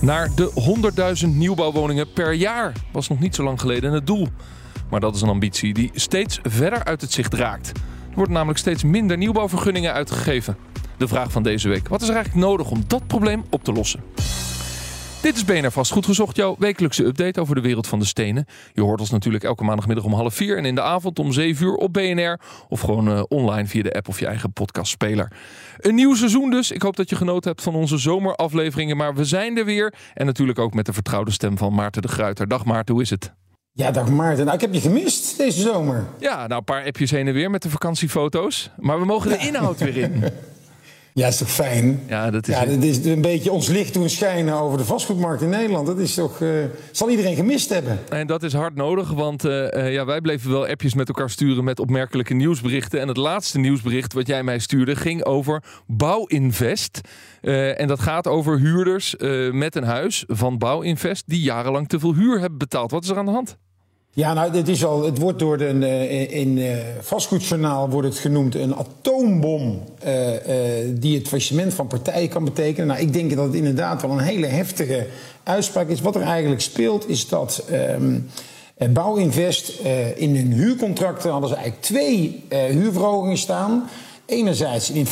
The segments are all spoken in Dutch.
Naar de 100.000 nieuwbouwwoningen per jaar was nog niet zo lang geleden het doel. Maar dat is een ambitie die steeds verder uit het zicht raakt. Er wordt namelijk steeds minder nieuwbouwvergunningen uitgegeven. De vraag van deze week: wat is er eigenlijk nodig om dat probleem op te lossen? Dit is BNR Vastgoed Gezocht, jouw wekelijkse update over de wereld van de stenen. Je hoort ons natuurlijk elke maandagmiddag om half vier en in de avond om zeven uur op BNR. Of gewoon uh, online via de app of je eigen podcastspeler. Een nieuw seizoen dus. Ik hoop dat je genoten hebt van onze zomerafleveringen. Maar we zijn er weer. En natuurlijk ook met de vertrouwde stem van Maarten de Gruiter. Dag Maarten, hoe is het? Ja, dag Maarten. Nou, ik heb je gemist deze zomer. Ja, nou een paar appjes heen en weer met de vakantiefoto's. Maar we mogen de inhoud weer in. Ja, is toch fijn? Ja, dat is, ja, dat is een beetje ons licht doen schijnen over de vastgoedmarkt in Nederland. Dat is toch, uh, zal iedereen gemist hebben. En dat is hard nodig, want uh, uh, ja, wij bleven wel appjes met elkaar sturen met opmerkelijke nieuwsberichten. En het laatste nieuwsbericht wat jij mij stuurde ging over Bouwinvest. en dat gaat over huurders met een huis van Bouwinvest die jarenlang te veel huur hebben betaald. Wat is er aan de hand? Ja, nou, is al, het wordt door de, in, in uh, vastgoedjournaal wordt het genoemd een atoombom uh, die het faillissement van partijen kan betekenen. Nou, ik denk dat het inderdaad wel een hele heftige uitspraak is. Wat er eigenlijk speelt is dat um, Bouwinvest in hun huurcontracten hadden ze eigenlijk twee huurverhogingen staan. Enerzijds een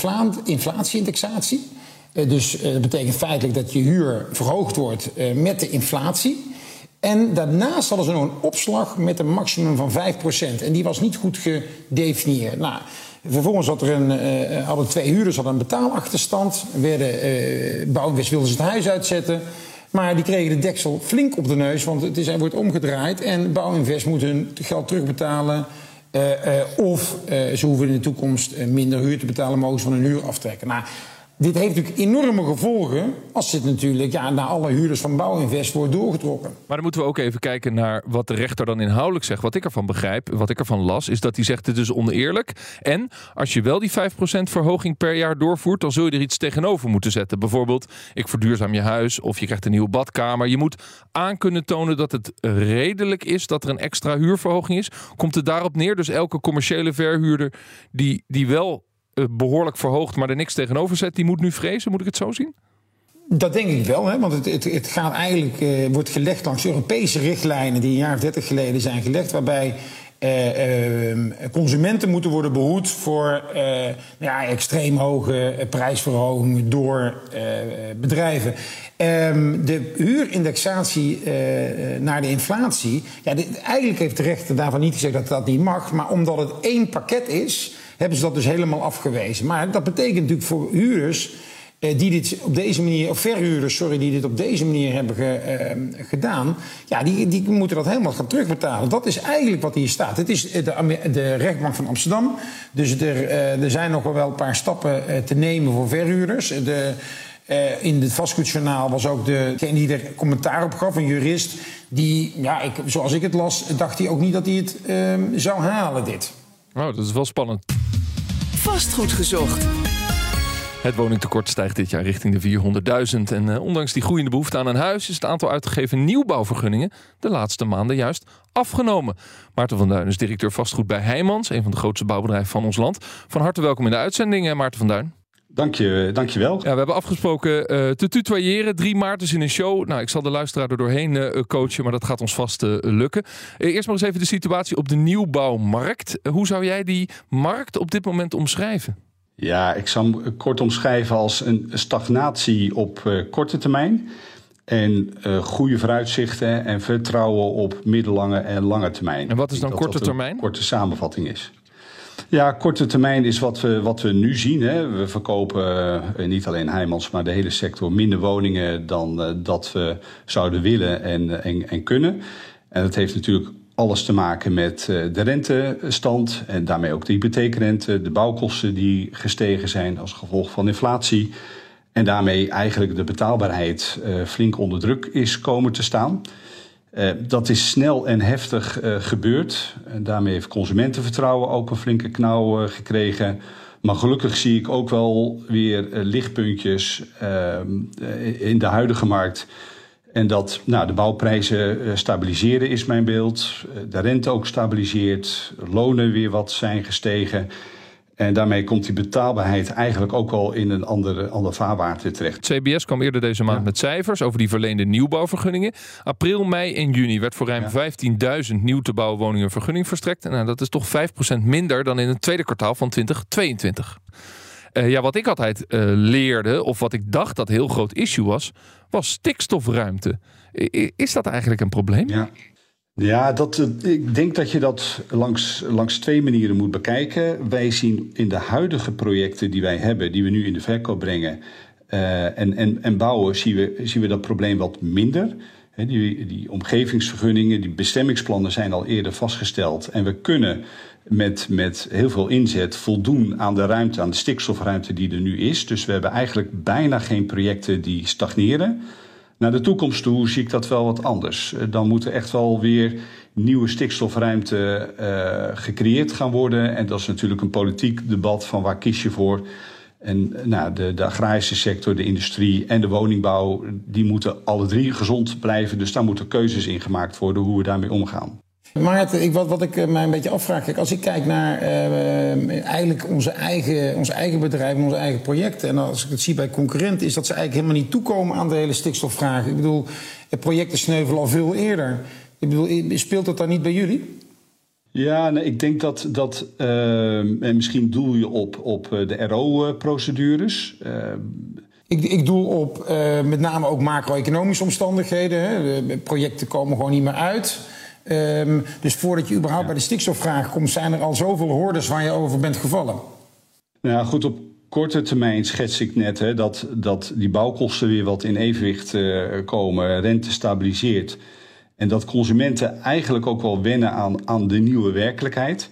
inflatieindexatie. dus dat betekent feitelijk dat je huur verhoogd wordt met de inflatie. En daarnaast hadden ze nog een opslag met een maximum van 5%. En die was niet goed gedefinieerd. Nou, vervolgens had er een, uh, hadden twee huurders hadden een betaalachterstand. Werden, uh, wilden ze het huis uitzetten. Maar die kregen de deksel flink op de neus, want het is, hij wordt omgedraaid. En Bouwinvest moet hun geld terugbetalen. Uh, of ze hoeven in de toekomst minder huur te betalen, mogen ze van hun huur aftrekken. Nou, dit heeft natuurlijk enorme gevolgen als dit natuurlijk ja, naar alle huurders van Bouwinvest wordt doorgetrokken. Maar dan moeten we ook even kijken naar wat de rechter dan inhoudelijk zegt. Wat ik ervan begrijp, wat ik ervan las, is dat hij zegt het is oneerlijk. En als je wel die 5% verhoging per jaar doorvoert, dan zul je er iets tegenover moeten zetten. Bijvoorbeeld, ik verduurzaam je huis of je krijgt een nieuwe badkamer. Je moet aan kunnen tonen dat het redelijk is dat er een extra huurverhoging is. Komt het daarop neer? Dus elke commerciële verhuurder die, die wel behoorlijk verhoogd, maar er niks tegenover zet, die moet nu vrezen. Moet ik het zo zien? Dat denk ik wel, hè? want het, het, het gaat eigenlijk, uh, wordt gelegd langs Europese richtlijnen die een jaar of dertig geleden zijn gelegd, waarbij uh, uh, consumenten moeten worden behoed voor nou ja, extreem hoge prijsverhogingen door bedrijven. Ehm, de huurindexatie naar de inflatie, ja, eigenlijk heeft de rechter daarvan niet gezegd dat dat niet mag, maar omdat het één pakket is hebben ze dat dus helemaal afgewezen. Maar dat betekent natuurlijk voor huurders eh, die dit op deze manier, of verhuurders, sorry, die dit op deze manier hebben eh, gedaan, ja, die, die moeten dat helemaal gaan terugbetalen. Dat is eigenlijk wat hier staat. Het is de, de rechtbank van Amsterdam. Dus er, eh, er zijn nog wel een paar stappen eh, te nemen voor verhuurders. De, in het vastgoedjournaal was ook degene die er commentaar op gaf, een jurist. Die, ja, ik, zoals ik het las, dacht hij ook niet dat hij het ehm, zou halen, dit. Oh, dat is wel spannend. Vastgoed gezocht. Het woningtekort stijgt dit jaar richting de 400.000. En uh, ondanks die groeiende behoefte aan een huis is het aantal uitgegeven nieuwbouwvergunningen de laatste maanden juist afgenomen. Maarten van Duin is directeur vastgoed bij Heijmans, een van de grootste bouwbedrijven van ons land. Van harte welkom in de uitzending, Maarten van Duin. Dank je, dankjewel. Ja, we hebben afgesproken uh, te tutoyeren. Drie Maartens in een show. Nou, ik zal de luisteraar er doorheen uh, coachen, maar dat gaat ons vast uh, lukken. eerst maar eens even de situatie op de nieuwbouwmarkt. hoe zou jij die markt op dit moment omschrijven? Ja, ik zou hem kort omschrijven als een stagnatie op korte termijn. En goede vooruitzichten en vertrouwen op middellange en lange termijn. En wat is dan korte termijn? Een korte samenvatting is. Ja, korte termijn is wat we, wat we nu zien. Hè. We verkopen uh, niet alleen Heijmans, maar de hele sector minder woningen dan uh, dat we zouden willen en, en, en, kunnen. En dat heeft natuurlijk alles te maken met de rentestand en daarmee ook de hypotheekrente, de bouwkosten die gestegen zijn als gevolg van inflatie. En daarmee eigenlijk de betaalbaarheid flink onder druk is komen te staan. Dat is snel en heftig gebeurd. En daarmee heeft consumentenvertrouwen ook een flinke knauw gekregen. Maar gelukkig zie ik ook wel weer lichtpuntjes ehm, in de huidige markt. En dat nou, de bouwprijzen eh, stabiliseren is mijn beeld. Eh, de rente ook stabiliseert. Lonen weer wat zijn gestegen. En daarmee komt die betaalbaarheid eigenlijk ook wel in een andere, ander vaarwater terecht. CBS kwam eerder deze maand met cijfers over die verleende nieuwbouwvergunningen. April, mei en juni werd voor ruim 15.000 nieuw te bouwen woningen vergunning verstrekt. En nou, dat is toch 5% minder dan in het tweede kwartaal van 2022. Uh, ja, wat ik altijd uh, leerde, of wat ik dacht dat heel groot issue was, was stikstofruimte. Is dat eigenlijk een probleem? Ja. Ja, dat, eh, ik denk dat je dat langs, langs twee manieren moet bekijken. Wij zien in de huidige projecten die wij hebben, die we nu in de verkoop brengen uh, en, en, en bouwen, zien we, zien we dat probleem wat minder. Die, die omgevingsvergunningen, die bestemmingsplannen zijn al eerder vastgesteld. En we kunnen met, met heel veel inzet voldoen aan de ruimte, aan de stikstofruimte die er nu is. Dus we hebben eigenlijk bijna geen projecten die stagneren. Naar de toekomst toe zie ik dat wel wat anders. Eh, dan moet er echt wel weer nieuwe stikstofruimte uh, gecreëerd gaan worden. En dat is natuurlijk een politiek debat van waar kies je voor. En nou, de, de agrarische sector, de industrie en de woningbouw, die moeten alle drie gezond blijven. Dus daar moeten keuzes in gemaakt worden hoe we daarmee omgaan. Maarten, ik, wat, wat ik eh, mij een beetje afvraag, kijk, als ik kijk naar uh, eigenlijk onze eigen, onze eigen bedrijven, onze eigen projecten, en als ik het zie bij concurrenten, is dat ze eigenlijk helemaal niet toekomen aan de hele stikstofvraag. Ik bedoel, projecten sneuvelen al veel eerder. Ik bedoel, speelt dat dan niet bij jullie? Ja, nee, ik denk dat, dat uh, en misschien doel je op, op de RO-procedures. Uh, ik, ik doel op uh, met name ook macro-economische omstandigheden. Hè. De projecten komen gewoon niet meer uit. Um, dus voordat je überhaupt bij de stikstofvraag komt, zijn er al zoveel hordes waar je over bent gevallen. Nou goed, op korte termijn schets ik net hè, dat, dat die bouwkosten weer wat in evenwicht uh, komen, rente stabiliseert. En dat consumenten eigenlijk ook wel wennen aan, aan de nieuwe werkelijkheid.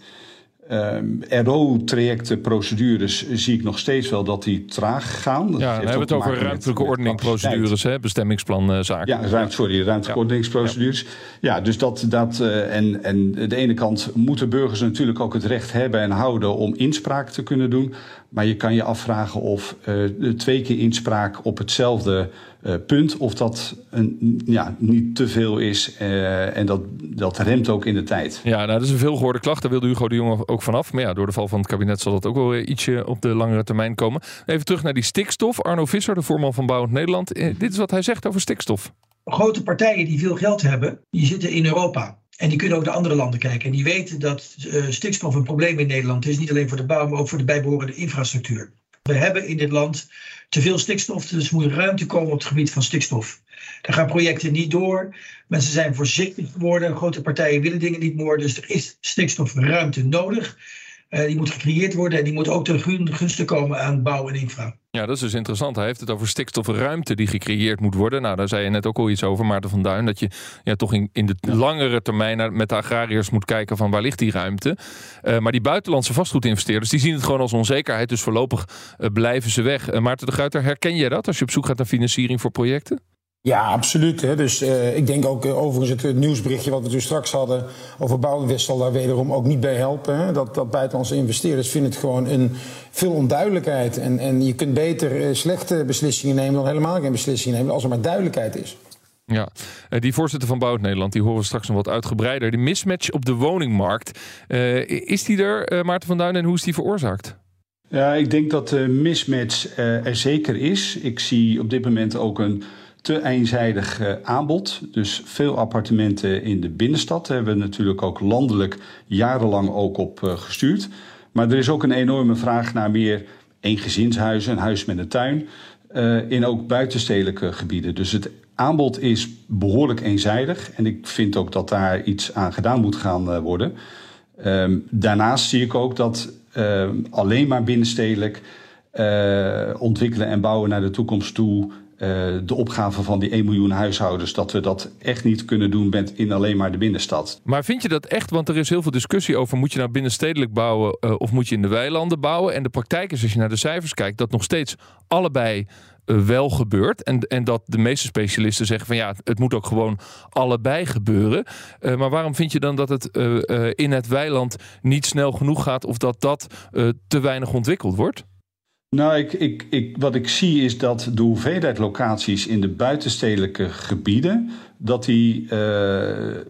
Um, ehm, RO-trajecten, procedures zie ik nog steeds wel dat die traag gaan. Dat ja, dan hebben we het over ruimtelijke ordeningprocedures, hè? bestemmingsplanzaken. Ja, ruim, sorry, ruimtelijke ja. ordeningsprocedures. Ja. ja, dus dat, dat uh, en, en de ene kant moeten burgers natuurlijk ook het recht hebben en houden om inspraak te kunnen doen. Maar je kan je afvragen of uh, twee keer inspraak op hetzelfde uh, punt, of dat een, ja, niet te veel is. Uh, en dat, dat remt ook in de tijd. Ja, nou, dat is een veelgehoorde klacht. Daar wilde Hugo de Jonge ook vanaf. Maar ja, door de val van het kabinet zal dat ook wel ietsje op de langere termijn komen. Even terug naar die stikstof. Arno Visser, de voorman van Bouwend Nederland. dit is wat hij zegt over stikstof. Grote partijen die veel geld hebben, die zitten in Europa. En die kunnen ook naar andere landen kijken. En die weten dat uh, stikstof een probleem in Nederland is. Niet alleen voor de bouw, maar ook voor de bijbehorende infrastructuur. We hebben in dit land te veel stikstof, dus moet ruimte komen op het gebied van stikstof. Daar gaan projecten niet door. Mensen zijn voorzichtig geworden. Grote partijen willen dingen niet meer. Dus er is stikstofruimte nodig. Uh, die moet gecreëerd worden en die moet ook ten gunste komen aan bouw en infra. Ja, dat is dus interessant. Hij heeft het over stikstofruimte die gecreëerd moet worden. Nou, daar zei je net ook al iets over, Maarten van Duin. Dat je ja, toch in, in de langere termijn met de agrariërs moet kijken van waar ligt die ruimte. Uh, maar die buitenlandse vastgoedinvesteerders, die zien het gewoon als onzekerheid. Dus voorlopig uh, blijven ze weg. Maarten de Guiter, herken jij dat als je op zoek gaat naar financiering voor projecten? Ja, absoluut. Hè. Dus uh, ik denk ook uh, overigens het, nieuwsberichtje wat we toen straks hadden over Bouwinvest zal daar wederom ook niet bij helpen. Hè. Dat, dat buitenlandse investeerders vinden het gewoon een veel onduidelijkheid. En, en je kunt beter uh, slechte beslissingen nemen dan helemaal geen beslissingen nemen als er maar duidelijkheid is. Ja, die voorzitter van Bouwend Nederland, die horen we straks nog wat uitgebreider. De mismatch op de woningmarkt, is die er, Maarten van Duin, en hoe is die veroorzaakt? Ja, ik denk dat de mismatch er zeker is. Ik zie op dit moment ook een te eenzijdig uh, aanbod. Dus veel appartementen in de binnenstad. Daar hebben we natuurlijk ook landelijk jarenlang ook op uh, gestuurd. Maar er is ook een enorme vraag naar meer eengezinshuizen, een huis met een tuin. Uh, in ook buitenstedelijke gebieden. Dus het aanbod is behoorlijk eenzijdig. En ik vind ook dat daar iets aan gedaan moet gaan worden. Ehm, daarnaast zie ik ook dat alleen maar binnenstedelijk ontwikkelen en bouwen naar de toekomst toe de opgave van die 1 miljoen huishoudens, dat we dat echt niet kunnen doen met in alleen maar de binnenstad. Maar vind je dat echt? Want er is heel veel discussie over: moet je nou binnenstedelijk bouwen uh, of moet je in de weilanden bouwen? En de praktijk is, als je naar de cijfers kijkt, dat nog steeds allebei uh, wel gebeurt. En, en dat de meeste specialisten zeggen van ja, het moet ook gewoon allebei gebeuren. Maar waarom vind je dan dat het in het weiland niet snel genoeg gaat of dat dat te weinig ontwikkeld wordt? Nou, ik, ik, ik, wat ik zie is dat de hoeveelheid locaties in de buitenstedelijke gebieden... dat die uh,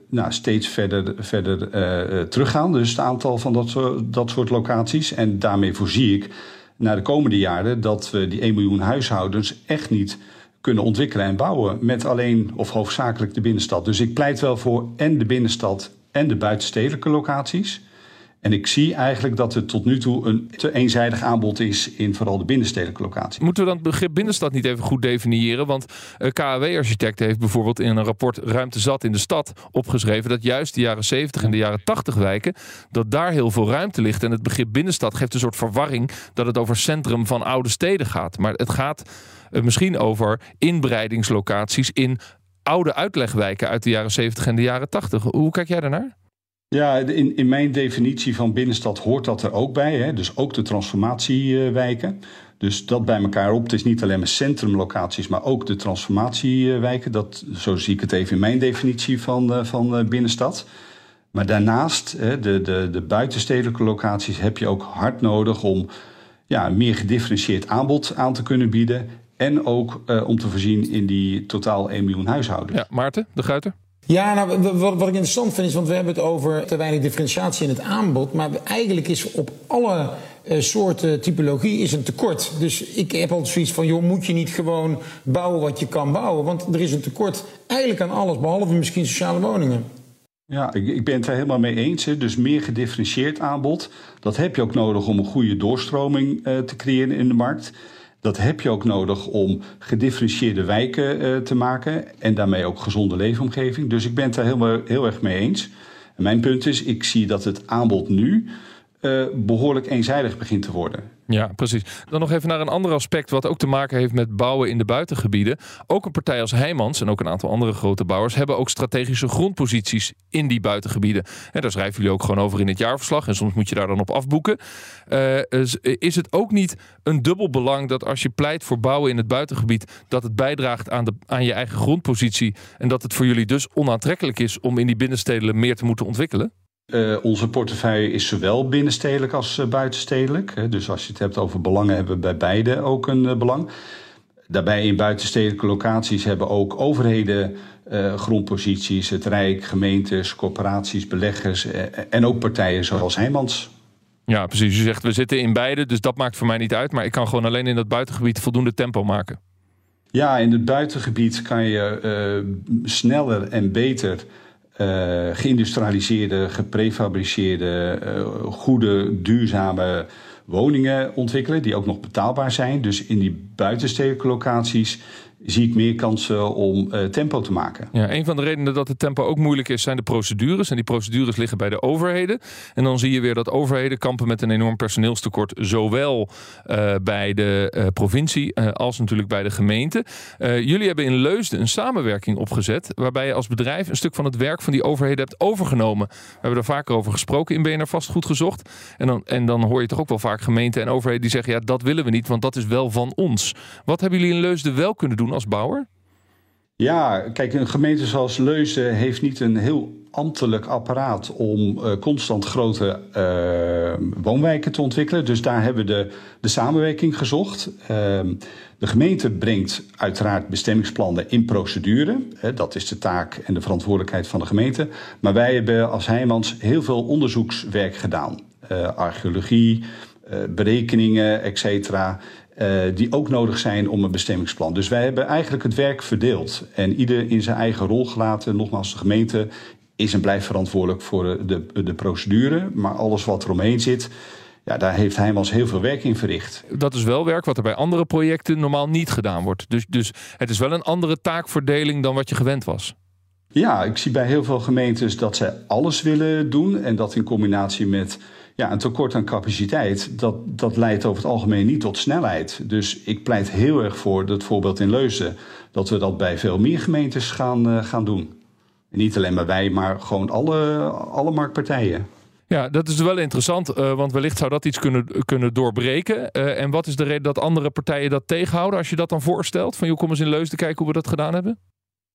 nou, steeds verder, verder uh, teruggaan. Dus het aantal van dat, dat soort locaties. En daarmee voorzie ik naar de komende jaren... dat we die 1 miljoen huishoudens echt niet kunnen ontwikkelen en bouwen... met alleen of hoofdzakelijk de binnenstad. Dus ik pleit wel voor en de binnenstad en de buitenstedelijke locaties... En ik zie eigenlijk dat het tot nu toe een te eenzijdig aanbod is in vooral de binnenstedelijke locatie. Moeten we dan het begrip binnenstad niet even goed definiëren? Want uh, KAW-architect heeft bijvoorbeeld in een rapport Ruimte zat in de stad opgeschreven dat juist de jaren 70 en de jaren 80 wijken, dat daar heel veel ruimte ligt. En het begrip binnenstad geeft een soort verwarring dat het over centrum van oude steden gaat. Maar het gaat uh, misschien over inbreidingslocaties in oude uitlegwijken uit de jaren 70 en de jaren 80. Hoe kijk jij daarnaar? Ja, in, in mijn definitie van binnenstad hoort dat er ook bij. Hè? Dus ook de transformatiewijken. Dus dat bij elkaar op. Het is niet alleen maar centrumlocaties, maar ook de transformatiewijken. Dat, zo zie ik het even in mijn definitie van, eh, van eh, binnenstad. Maar daarnaast, de, de, de buitenstedelijke locaties, heb je ook hard nodig om ja, meer gedifferentieerd aanbod aan te kunnen bieden. En ook om te voorzien in die totaal 1 miljoen huishoudens. Ja, Maarten, de Guiter? Ja, nou, wat, ik interessant vind is, want we hebben het over te weinig differentiatie in het aanbod. Maar eigenlijk is op alle uh, soorten typologie is een tekort. Dus ik heb altijd zoiets van, joh, moet je niet gewoon bouwen wat je kan bouwen? Want er is een tekort eigenlijk aan alles, behalve misschien sociale woningen. Ja, ik, ik ben het er helemaal mee eens. Dus meer gedifferentieerd aanbod. Dat heb je ook nodig om een goede doorstroming uh, te creëren in de markt. Dat heb je ook nodig om gedifferentieerde wijken uh, te maken en daarmee ook gezonde leefomgeving. Dus ik ben het daar heel, heel erg mee eens. En mijn punt is, ik zie dat het aanbod nu uh, behoorlijk eenzijdig begint te worden. Ja, precies. Dan nog even naar een ander aspect wat ook te maken heeft met bouwen in de buitengebieden. Ook een partij als Heijmans en ook een aantal andere grote bouwers hebben ook strategische grondposities in die buitengebieden. En daar schrijven jullie ook gewoon over in het jaarverslag en soms moet je daar dan op afboeken. Uh, is het ook niet een dubbel belang dat als je pleit voor bouwen in het buitengebied, dat het bijdraagt aan, de, aan je eigen grondpositie en dat het voor jullie dus onaantrekkelijk is om in die binnensteden meer te moeten ontwikkelen? Uh, onze portefeuille is zowel binnenstedelijk als uh, buitenstedelijk. Dus als je het hebt over belangen, hebben we bij beide ook een uh, belang. Daarbij in buitenstedelijke locaties hebben ook overheden grondposities, het Rijk, gemeentes, corporaties, beleggers en ook partijen zoals Heijmans. Ja, precies. U zegt we zitten in beide, dus dat maakt voor mij niet uit. Maar ik kan gewoon alleen in dat buitengebied voldoende tempo maken. Ja, in het buitengebied kan je sneller en beter uh, geïndustrialiseerde, geprefabriceerde, uh, goede, duurzame woningen ontwikkelen die ook nog betaalbaar zijn. Dus in die buitenstedelijke locaties zie ik meer kansen om uh, tempo te maken. Ja, een van de redenen dat het tempo ook moeilijk is, zijn de procedures. En die procedures liggen bij de overheden. En dan zie je weer dat overheden kampen met een enorm personeelstekort, zowel uh, bij de uh, provincie als natuurlijk bij de gemeente. jullie hebben in Leusden een samenwerking opgezet, waarbij je als bedrijf een stuk van het werk van die overheden hebt overgenomen. We hebben er vaker over gesproken in BNR Vastgoed gezocht. En dan, en dan hoor je toch ook wel vaak gemeenten en overheden die zeggen, ja, dat willen we niet, want dat is wel van ons. Wat hebben jullie in Leusden wel kunnen doen als bouwer? Ja, kijk, een gemeente zoals Leuzen heeft niet een heel ambtelijk apparaat om uh, constant grote uh, woonwijken te ontwikkelen. Dus daar hebben we de, de samenwerking gezocht. Uh, de gemeente brengt uiteraard bestemmingsplannen in procedure. dat is de taak en de verantwoordelijkheid van de gemeente. Maar wij hebben als Heijmans heel veel onderzoekswerk gedaan. Uh, archeologie, berekeningen, et cetera. Uh, die ook nodig zijn om een bestemmingsplan. Dus wij hebben eigenlijk het werk verdeeld en ieder in zijn eigen rol gelaten. Nogmaals, de gemeente is en blijft verantwoordelijk voor de, de procedure, maar alles wat eromheen zit. Ja, daar heeft Heijmans heel veel werk in verricht. Dat is wel werk wat er bij andere projecten normaal niet gedaan wordt. Dus, dus het is wel een andere taakverdeling dan wat je gewend was. Ja, ik zie bij heel veel gemeentes dat zij alles willen doen. En dat in combinatie met Ja, een tekort aan capaciteit, dat, dat leidt over het algemeen niet tot snelheid. Dus ik pleit heel erg voor dat voorbeeld in Leusden, dat we dat bij veel meer gemeentes gaan, uh, gaan doen. En niet alleen maar wij, maar gewoon alle, alle marktpartijen. Ja, dat is wel interessant, uh, want wellicht zou dat iets kunnen, kunnen doorbreken. Uh, en wat is de reden dat andere partijen dat tegenhouden als je dat dan voorstelt? Van joh, kom eens in Leusden kijken hoe we dat gedaan hebben?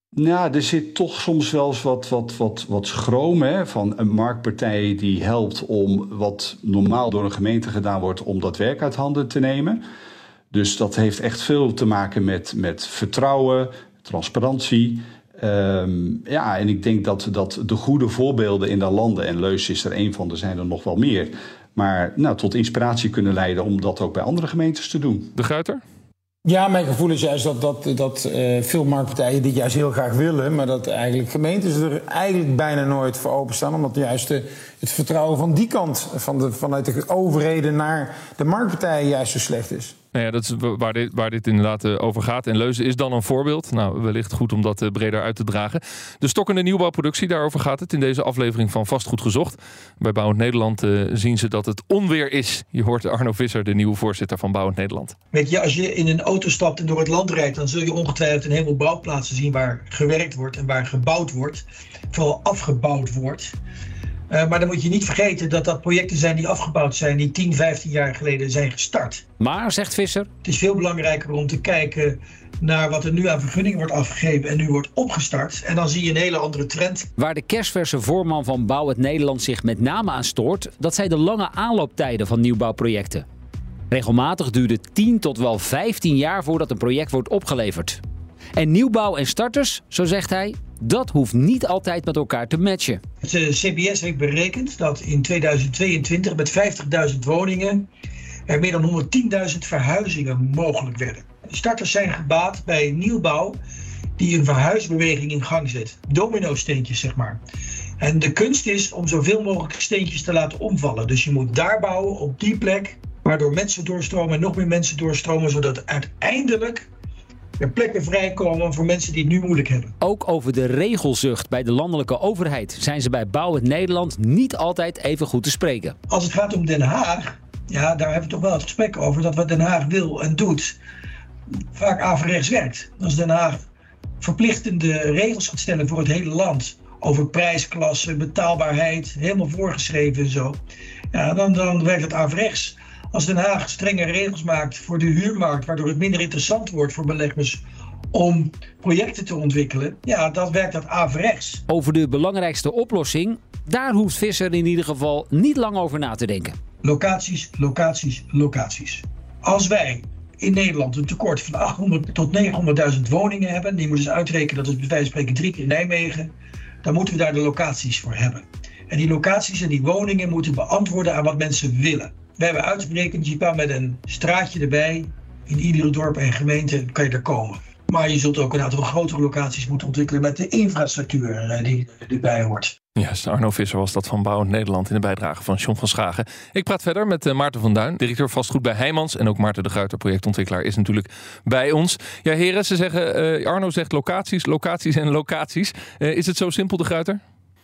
Nou, er zit toch soms wel eens wat, wat, wat, wat schroom hè, van een marktpartij die helpt om wat normaal door een gemeente gedaan wordt, om dat werk uit handen te nemen. Dus dat heeft echt veel te maken met, met vertrouwen, transparantie. Um, ja, en ik denk dat, dat de goede voorbeelden in de landen, en Leus is er een van, er zijn er nog wel meer, maar nou, tot inspiratie kunnen leiden om dat ook bij andere gemeentes te doen. De Guiter? Ja, mijn gevoel is juist dat, dat, dat uh, veel marktpartijen dit juist heel graag willen, maar dat eigenlijk gemeentes er eigenlijk bijna nooit voor openstaan, omdat juist het vertrouwen van die kant, van de, vanuit de overheden naar de marktpartijen, juist zo slecht is. Nou ja, dat is waar dit, waar dit inderdaad eh, over gaat. En Leuzen is dan een voorbeeld. Nou, wellicht goed om dat eh, breder uit te dragen. De stokkende nieuwbouwproductie, daarover gaat het in deze aflevering van Vastgoed Gezocht. Bij Bouwend Nederland uh, zien ze dat het onweer is. Je hoort Arno Visser, de nieuwe voorzitter van Bouwend Nederland. Weet je, als je in een auto stapt en door het land rijdt, dan zul je ongetwijfeld een heleboel bouwplaatsen zien waar gewerkt wordt en waar gebouwd wordt. Vooral afgebouwd wordt. Uh, maar dan moet je niet vergeten dat dat projecten zijn die afgebouwd zijn, die 10, 15 jaar geleden zijn gestart. Maar, zegt Visser. Het is veel belangrijker om te kijken naar wat er nu aan vergunningen wordt afgegeven en nu wordt opgestart. En dan zie je een hele andere trend. Waar de kerstverse voorman van Bouw het Nederland zich met name aan stoort, dat zijn de lange aanlooptijden van nieuwbouwprojecten. Regelmatig duurt het 10 tot wel 15 jaar voordat een project wordt opgeleverd. En nieuwbouw en starters, zo zegt hij, dat hoeft niet altijd met elkaar te matchen. Het CBS heeft berekend dat in 2022 met 50.000 woningen er meer dan 110.000 verhuizingen mogelijk werden. Starters zijn gebaat bij nieuwbouw die een verhuisbeweging in gang zet. Domino-steentjes, zeg maar. En de kunst is om zoveel mogelijk steentjes te laten omvallen. Dus je moet daar bouwen, op die plek, waardoor mensen doorstromen en nog meer mensen doorstromen, zodat uiteindelijk er plekken vrijkomen voor mensen die het nu moeilijk hebben. Ook over de regelzucht bij de landelijke overheid zijn ze bij Bouw het Nederland niet altijd even goed te spreken. Als het gaat om Den Haag, ja, daar hebben we toch wel het gesprek over dat wat Den Haag wil en doet, vaak averechts werkt. Als Den Haag verplichtende regels gaat stellen voor het hele land, over prijsklassen, betaalbaarheid, helemaal voorgeschreven en zo, ja, dan, dan werkt het averechts. Als Den Haag strenge regels maakt voor de huurmarkt, waardoor het minder interessant wordt voor beleggers om projecten te ontwikkelen, ja, dan werkt dat averechts. Over de belangrijkste oplossing, daar hoeft Visser in ieder geval niet lang over na te denken. Locaties, locaties, locaties. Als wij in Nederland een tekort van 800 tot 900.000 woningen hebben, die moeten ze uitrekenen, dat is bij wijze van spreken drie keer Nijmegen, dan moeten we daar de locaties voor hebben. En die locaties en die woningen moeten beantwoorden aan wat mensen willen. We hebben uitgerekend, je kan met een straatje erbij, in iedere dorp en gemeente kan je er komen. Maar je zult ook een aantal grotere locaties moeten ontwikkelen met de infrastructuur eh, die erbij hoort. Juist, Arno Visser was dat van Bouwend Nederland in de bijdrage van John van Schagen. Ik praat verder met eh, Maarten van Duin, directeur vastgoed bij Heijmans. En ook Maarten de Gruiter, projectontwikkelaar, is natuurlijk bij ons. Ja, heren, ze zeggen, uh, Arno zegt locaties, locaties en locaties. Is het zo simpel, de Gruiter?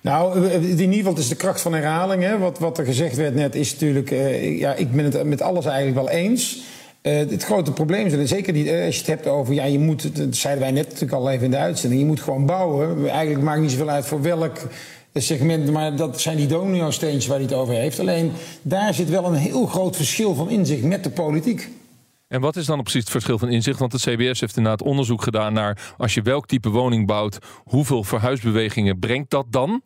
Nou, in ieder geval, is de kracht van herhaling. Hè. Wat, wat er gezegd werd net is natuurlijk... Uh, ja, ik ben het met alles eigenlijk wel eens. Het grote probleem is, zeker die, als je het hebt over... Ja, je moet, dat zeiden wij net natuurlijk al even in de uitzending... je moet gewoon bouwen. Eigenlijk maakt niet zoveel uit voor welk segment... maar dat zijn die domino-steentjes waar hij het over heeft. Alleen, daar zit wel een heel groot verschil van inzicht met de politiek. En wat is dan precies het verschil van inzicht? Want het CBS heeft inderdaad onderzoek gedaan naar als je welk type woning bouwt, hoeveel verhuisbewegingen brengt dat dan?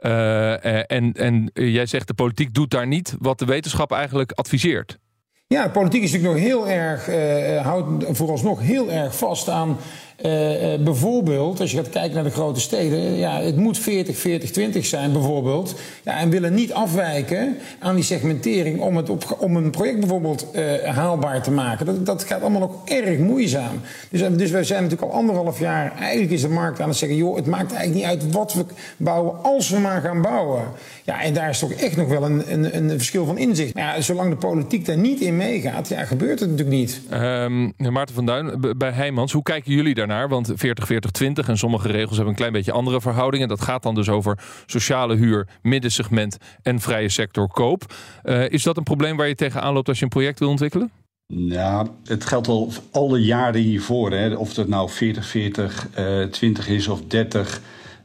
Uh, en, en jij zegt de politiek doet daar niet wat de wetenschap eigenlijk adviseert. Ja, politiek is natuurlijk nog heel erg, uh, houdt vooralsnog heel erg vast aan uh, bijvoorbeeld, als je gaat kijken naar de grote steden, ja, het moet 40, 40, 20 zijn bijvoorbeeld. Ja, en willen niet afwijken aan die segmentering om, het op, om een project bijvoorbeeld uh, haalbaar te maken. Dat, dat gaat allemaal ook erg moeizaam. Dus, dus zijn natuurlijk al anderhalf jaar, eigenlijk is de markt aan het zeggen, joh, het maakt eigenlijk niet uit wat we bouwen, als we maar gaan bouwen. Ja, en daar is toch echt nog wel een, een, een verschil van inzicht. Maar ja, zolang de politiek daar niet in meegaat, ja, gebeurt het natuurlijk niet. Um, Maarten van Duin, bij Heijmans, hoe kijken jullie daarnaar? Want 40, 40, 20 en sommige regels hebben een klein beetje andere verhoudingen. Dat gaat dan dus over sociale huur, middensegment en vrije sector koop. Uh, is dat een probleem waar je tegenaan loopt als je een project wil ontwikkelen? Ja, het geldt al alle jaren hiervoor. Hè. Of het nou 40, 40, uh, 20 is of 30,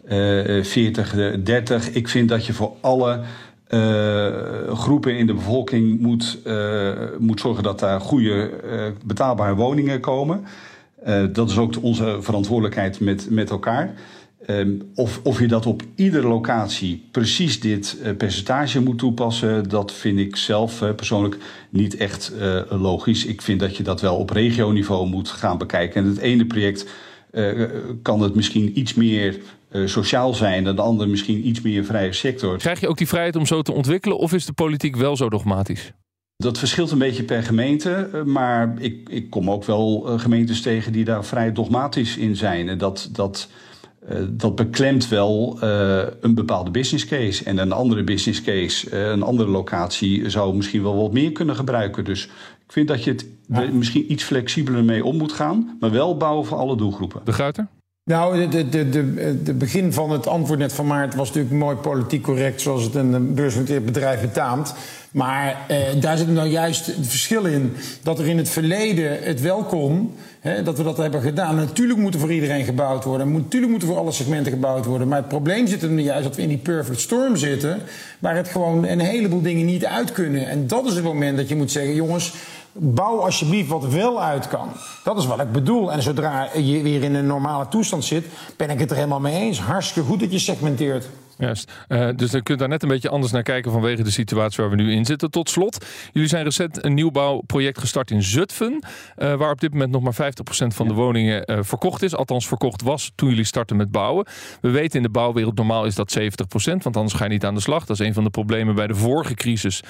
uh, 40, 30. Ik vind dat je voor alle uh, groepen in de bevolking moet, uh, moet zorgen dat daar goede betaalbare woningen komen. Dat is ook onze verantwoordelijkheid met, met elkaar. Um, of, of je dat op iedere locatie precies dit percentage moet toepassen, dat vind ik zelf persoonlijk niet echt logisch. Ik vind dat je dat wel op regioniveau moet gaan bekijken. En het ene project kan het misschien iets meer sociaal zijn en de andere misschien iets meer vrije sector. Krijg je ook die vrijheid om zo te ontwikkelen of is de politiek wel zo dogmatisch? Dat verschilt een beetje per gemeente, eh, maar ik, ik kom ook wel uh, gemeentes tegen die daar vrij dogmatisch in zijn. En dat, dat, uh, dat beklemt wel een bepaalde business case. En een andere business case, een andere locatie, zou misschien wel wat meer kunnen gebruiken. Dus ik vind dat je het ja. misschien iets flexibeler mee om moet gaan, maar wel bouwen voor alle doelgroepen. De Guiter? Nou, de, de, de, begin van het antwoord net van Maarten was natuurlijk mooi politiek correct, zoals het een beursgenoteerd bedrijf betaamt. Maar eh, daar zit nou juist het verschil in dat er in het verleden het wel kon, hè, dat we dat hebben gedaan. Natuurlijk moet er voor iedereen gebouwd worden, natuurlijk moet er voor alle segmenten gebouwd worden. Maar het probleem zit er nu juist dat we in die perfect storm zitten, waar het gewoon een heleboel dingen niet uit kunnen. En dat is het moment dat je moet zeggen, jongens bouw alsjeblieft wat wel uit kan. Dat is wat ik bedoel. En zodra je weer in een normale toestand zit, ben ik het er helemaal mee eens. Hartstikke goed dat je segmenteert. Juist. Uh, dus dan kunt daar net een beetje anders naar kijken vanwege de situatie waar we nu in zitten. Tot slot, jullie zijn recent een nieuwbouwproject gestart in Zutphen. Uh, waar op dit moment nog maar 50% van de woningen uh, verkocht is. Althans verkocht was toen jullie starten met bouwen. We weten in de bouwwereld normaal is dat 70%, want anders ga je niet aan de slag. Dat is een van de problemen bij de vorige crisis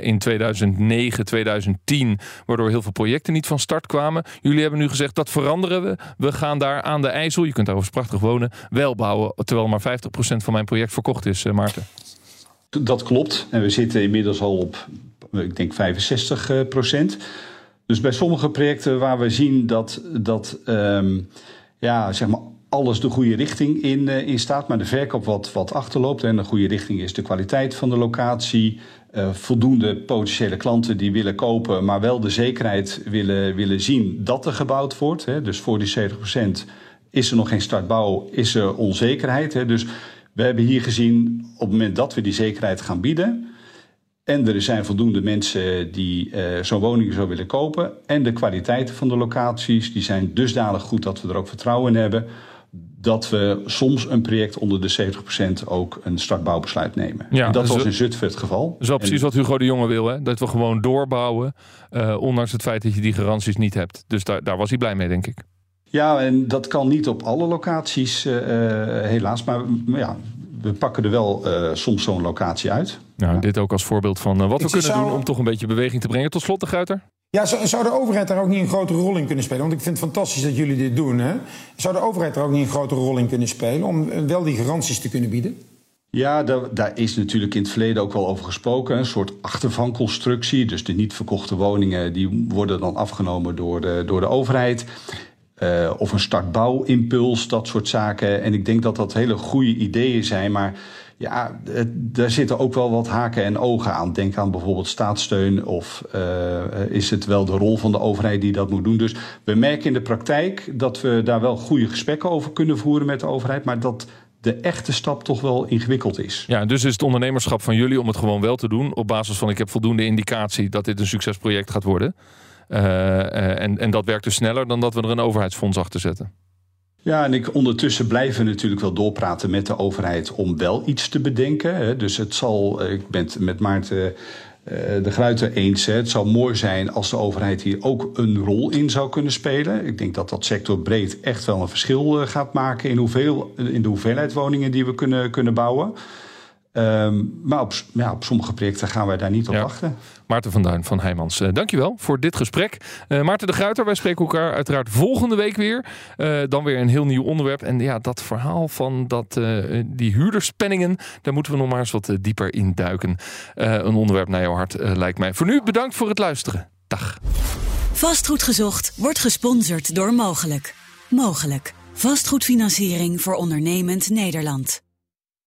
in 2009, 2010. Waardoor heel veel projecten niet van start kwamen. Jullie hebben nu gezegd dat veranderen we. We gaan daar aan de IJssel, je kunt daar overigens prachtig wonen, wel bouwen. Terwijl maar 50% van mijn project verkocht is, Maarten. Dat klopt. En we zitten inmiddels al op, ik denk 65 procent. Dus bij sommige projecten waar we zien dat, dat um, ja, zeg maar alles de goede richting in, uh, in staat, maar de verkoop wat, wat achterloopt. En de goede richting is de kwaliteit van de locatie. Voldoende potentiële klanten die willen kopen, maar wel de zekerheid willen, willen zien dat er gebouwd wordt. Hè. Dus voor die 70% is er nog geen startbouw, is er onzekerheid. Hè. Dus we hebben hier gezien, op het moment dat we die zekerheid gaan bieden. En er zijn voldoende mensen die uh, zo'n woning zo willen kopen. En de kwaliteiten van de locaties die zijn dusdanig goed dat we er ook vertrouwen in hebben. Dat we soms een project onder de 70% ook een startbouwbesluit nemen. Ja, en dat was in Zutphen het geval. Dat is wel precies wat Hugo de Jonge wil. Hè? Dat we gewoon doorbouwen. Uh, ondanks het feit dat je die garanties niet hebt. Dus daar, daar was hij blij mee, denk ik. Ja, en dat kan niet op alle locaties, uh, helaas. Maar, maar, ja, we pakken er wel uh, soms zo'n locatie uit. Nou, ja. dit ook als voorbeeld van wat ik we kunnen zou... doen om toch een beetje beweging te brengen. Tot slot, de Guiter. Ja, zou de overheid daar ook niet een grote rol in kunnen spelen? Want ik vind het fantastisch dat jullie dit doen. Hè? Zou de overheid daar ook niet een grote rol in kunnen spelen om wel die garanties te kunnen bieden? Ja, daar, daar, is natuurlijk in het verleden ook wel over gesproken. Een soort achtervanconstructie. Dus de niet verkochte woningen die worden dan afgenomen door de, door de overheid. Uh, of een startbouwimpuls, dat soort zaken. En ik denk dat dat hele goede ideeën zijn. Maar ja, daar zitten ook wel wat haken en ogen aan. Denk aan bijvoorbeeld staatssteun. Of uh, is het wel de rol van de overheid die dat moet doen? Dus we merken in de praktijk dat we daar wel goede gesprekken over kunnen voeren met de overheid. Maar dat de echte stap toch wel ingewikkeld is. Ja, dus is het ondernemerschap van jullie om het gewoon wel te doen. Op basis van ik heb voldoende indicatie dat dit een succesproject gaat worden. Uh, uh, en, en dat werkt dus sneller dan dat we er een overheidsfonds achter zetten. Ja, en ik, ondertussen blijven we natuurlijk wel doorpraten met de overheid om wel iets te bedenken. Dus het zal, ik ben het met Maarten de Gruiter eens, het zou mooi zijn als de overheid hier ook een rol in zou kunnen spelen. Ik denk dat dat sectorbreed echt wel een verschil gaat maken in, hoeveel, in de hoeveelheid woningen die we kunnen, kunnen bouwen. Um, maar op, ja, op sommige projecten gaan wij daar niet op ja. wachten. Maarten van Duin van Heijmans, uh, dankjewel voor dit gesprek. Uh, Maarten de Gruiter, wij spreken elkaar uiteraard volgende week weer. Uh, dan weer een heel nieuw onderwerp. En ja, dat verhaal van dat, die huurderspenningen, daar moeten we nog maar eens wat dieper in duiken. een onderwerp naar jouw hart lijkt mij. Voor nu bedankt voor het luisteren. Dag. Vastgoed gezocht wordt gesponsord door Mogelijk. Mogelijk. Vastgoedfinanciering voor ondernemend Nederland.